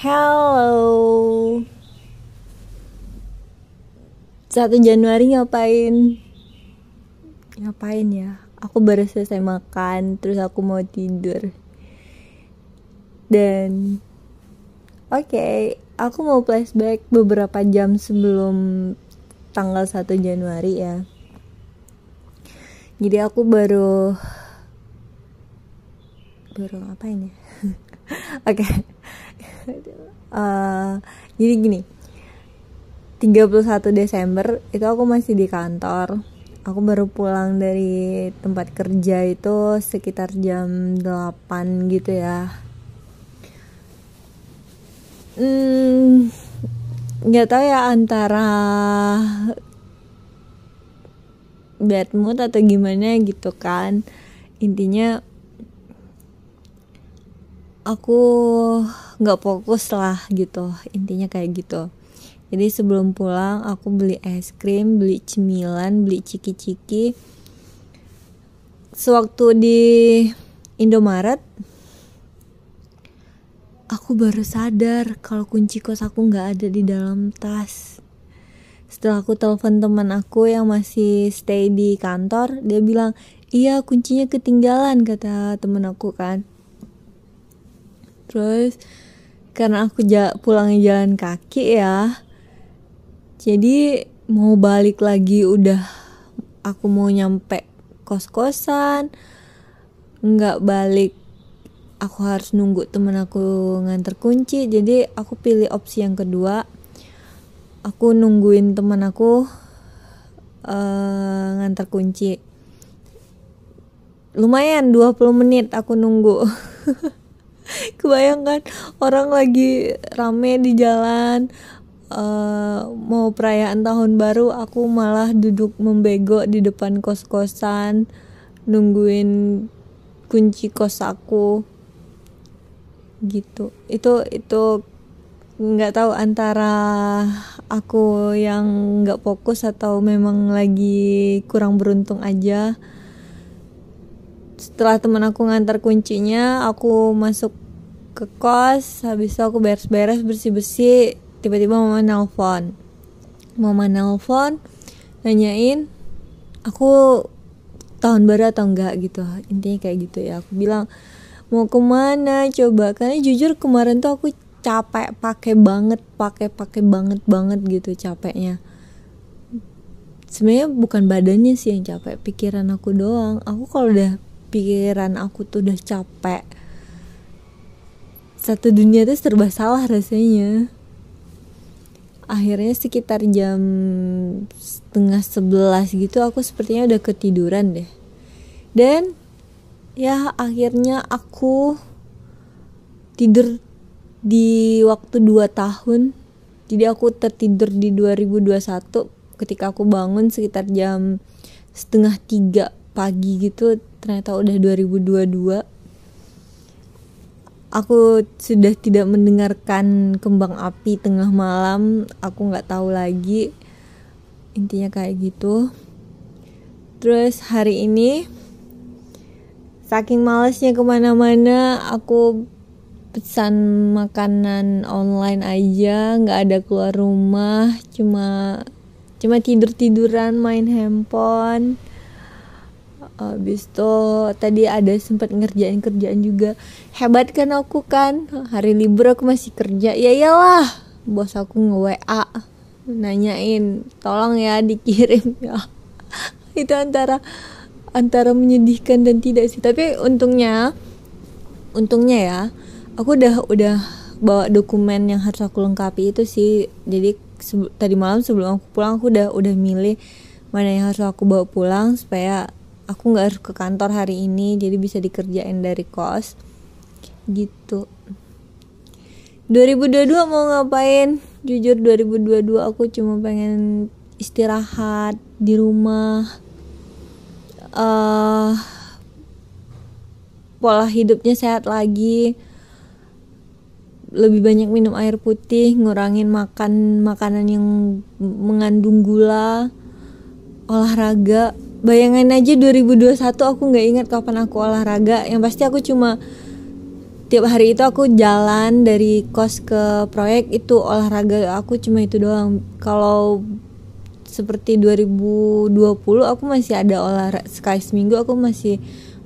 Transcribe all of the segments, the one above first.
Hello. Satu Januari ngapain? Ngapain ya? Aku baru selesai makan, terus aku mau tidur. Dan oke, okay, aku mau flashback beberapa jam sebelum tanggal 1 Januari ya. Jadi aku baru baru ngapain ya? oke. Okay uh, jadi gini 31 Desember itu aku masih di kantor. Aku baru pulang dari tempat kerja itu sekitar jam 8 gitu ya. Hmm nggak tahu ya antara bad mood atau gimana gitu kan. Intinya aku nggak fokus lah gitu intinya kayak gitu. Jadi sebelum pulang aku beli es krim beli cemilan beli ciki-ciki. Sewaktu di Indomaret aku baru sadar kalau kunci kos aku nggak ada di dalam tas. Setelah aku telepon teman aku yang masih stay di kantor dia bilang iya kuncinya ketinggalan kata temen aku kan terus karena aku pulangnya jalan kaki ya jadi mau balik lagi udah aku mau nyampe kos-kosan nggak balik aku harus nunggu temen aku nganter kunci jadi aku pilih opsi yang kedua. Aku nungguin temen aku uh, nganter kunci. Lumayan 20 menit aku nunggu kebayangkan orang lagi rame di jalan uh, mau perayaan tahun baru aku malah duduk membego di depan kos-kosan nungguin kunci kos aku. Gitu. Itu itu nggak tahu antara aku yang nggak fokus atau memang lagi kurang beruntung aja. Setelah temen aku ngantar kuncinya aku masuk ke kos habis itu aku beres-beres bersih-bersih tiba-tiba mama nelpon. Mama nelpon nanyain aku tahun baru atau enggak? gitu. Intinya kayak gitu ya. Aku bilang mau ke mana? Coba. Karena jujur kemarin tuh aku capek pakai banget pakai pakai banget banget gitu capeknya. Sebenarnya bukan badannya sih yang capek pikiran aku doang. Aku kalau udah pikiran aku tuh udah capek satu dunia tuh serba salah rasanya. Akhirnya sekitar jam setengah sebelas gitu aku sepertinya udah ketiduran deh. Dan ya akhirnya aku tidur di waktu 2 tahun. Jadi aku tertidur di 2021 ketika aku bangun sekitar jam setengah tiga pagi gitu ternyata udah 2022 aku sudah tidak mendengarkan kembang api tengah malam. Aku nggak tahu lagi. Intinya kayak gitu. Terus hari ini saking malesnya ke mana-mana aku pesan makanan online aja. Nggak ada keluar rumah. Cuma cuma tidur tiduran main handphone Habis itu tadi ada sempat ngerjain kerjaan juga. Hebat kan aku kan. Hari libur aku masih kerja. Ya iyalah. Bos aku nge-WA nanyain, "Tolong ya dikirim ya." Itu antara antara menyedihkan dan tidak sih. Tapi untungnya untungnya ya, aku udah udah bawa dokumen yang harus aku lengkapi itu sih. Jadi tadi malam sebelum aku pulang aku udah udah milih mana yang harus aku bawa pulang supaya aku nggak harus ke kantor hari ini jadi bisa dikerjain dari kos. Gitu. 2022 mau ngapain? Jujur 2022 aku cuma pengen istirahat di rumah. Uh, pola hidupnya sehat lagi. Lebih banyak minum air putih ngurangin makan makanan yang mengandung gula olahraga bayangan aja 2021 aku nggak ingat kapan aku olahraga. Yang pasti aku cuma tiap hari itu aku jalan dari kos ke proyek itu olahraga aku cuma itu doang. Kalau seperti 2020 aku masih ada olahraga sekali seminggu aku masih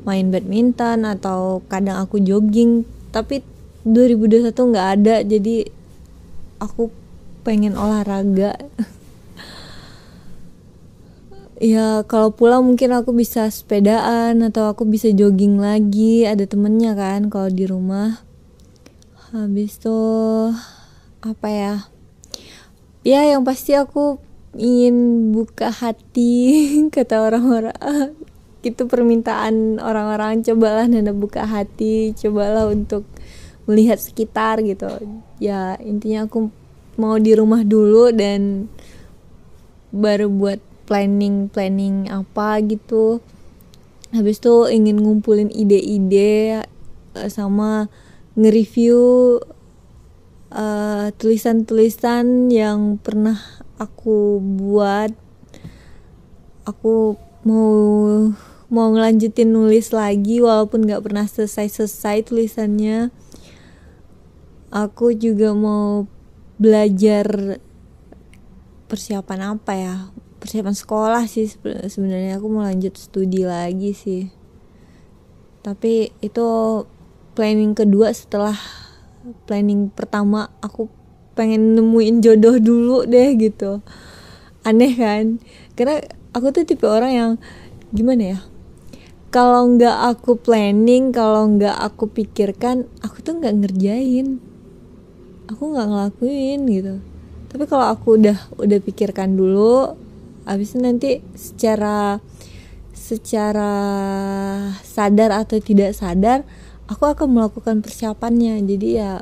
main badminton atau kadang aku jogging. Tapi 2021 nggak ada jadi aku pengen olahraga ya kalau pulang mungkin aku bisa sepedaan atau aku bisa jogging lagi. Ada temennya kan kalau di rumah. Habis tuh apa ya? Ya yang pasti aku ingin buka hati kata orang-orang. Itu permintaan orang-orang cobalah nana buka hati. Cobalah untuk melihat sekitar gitu. Ya intinya aku mau di rumah dulu dan baru buat planning planning apa gitu. Habis itu ingin ngumpulin ide-ide uh, sama nge-review uh, tulisan-tulisan yang pernah aku buat. Aku mau mau ngelanjutin nulis lagi walaupun nggak pernah selesai-selesai tulisannya. Aku juga mau belajar persiapan apa ya persiapan sekolah sih sebenarnya. Aku mau lanjut studi lagi sih. Tapi itu planning kedua setelah planning pertama aku pengen nemuin jodoh dulu deh gitu. Aneh kan? Karena aku tuh tipe orang yang gimana ya? Kalau nggak aku planning kalau nggak aku pikirkan aku tuh nggak ngerjain. Aku nggak ngelakuin gitu. Tapi kalau aku udah udah pikirkan dulu habis itu nanti secara secara sadar atau tidak sadar aku akan melakukan persiapannya. Jadi ya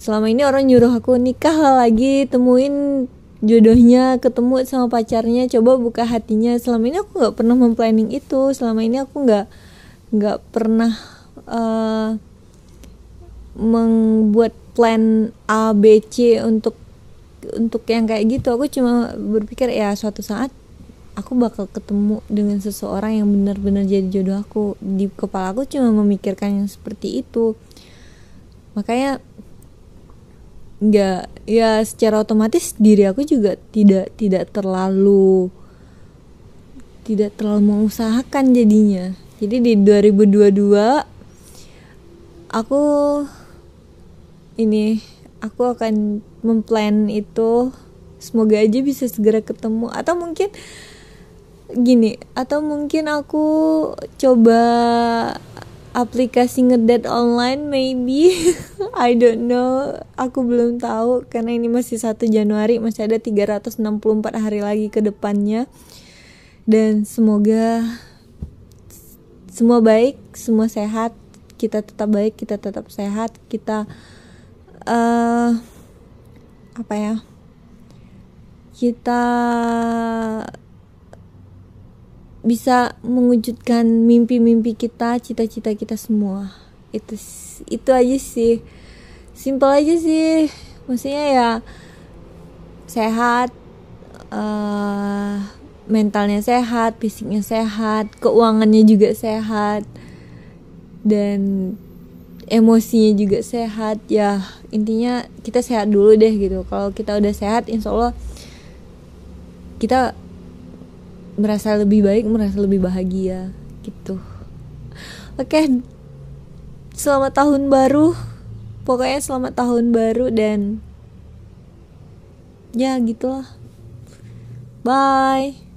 selama ini orang nyuruh aku nikah lagi temuin jodohnya ketemu sama pacarnya coba buka hatinya. Selama ini aku nggak pernah memplanning itu. Selama ini aku nggak nggak pernah uh, membuat plan A B C untuk untuk yang kayak gitu aku cuma berpikir ya suatu saat aku bakal ketemu dengan seseorang yang benar-benar jadi jodoh aku. Di kepala aku cuma memikirkan yang seperti itu. Makanya nggak ya secara otomatis diri aku juga tidak tidak terlalu tidak terlalu mengusahakan jadinya. Jadi di 2022 aku ini aku akan memplan itu semoga aja bisa segera ketemu. Atau mungkin gini atau mungkin aku coba aplikasi ngedet online maybe. I don't know. Aku belum tahu karena ini masih 1 Januari masih ada 364 hari lagi ke depannya. Dan semoga semua baik semua sehat. Kita tetap baik kita tetap sehat. Kita uh, apa ya kita bisa mewujudkan mimpi-mimpi kita, cita-cita kita semua. Itu itu aja sih. Simpel aja sih. Maksudnya ya sehat uh, mentalnya sehat, fisiknya sehat, keuangannya juga sehat. Dan emosinya juga sehat ya intinya kita sehat dulu deh gitu. Kalau kita udah sehat insya Allah kita merasa lebih baik merasa lebih bahagia gitu. Oke selamat tahun baru. Pokoknya selamat tahun baru dan ya gitulah. Bye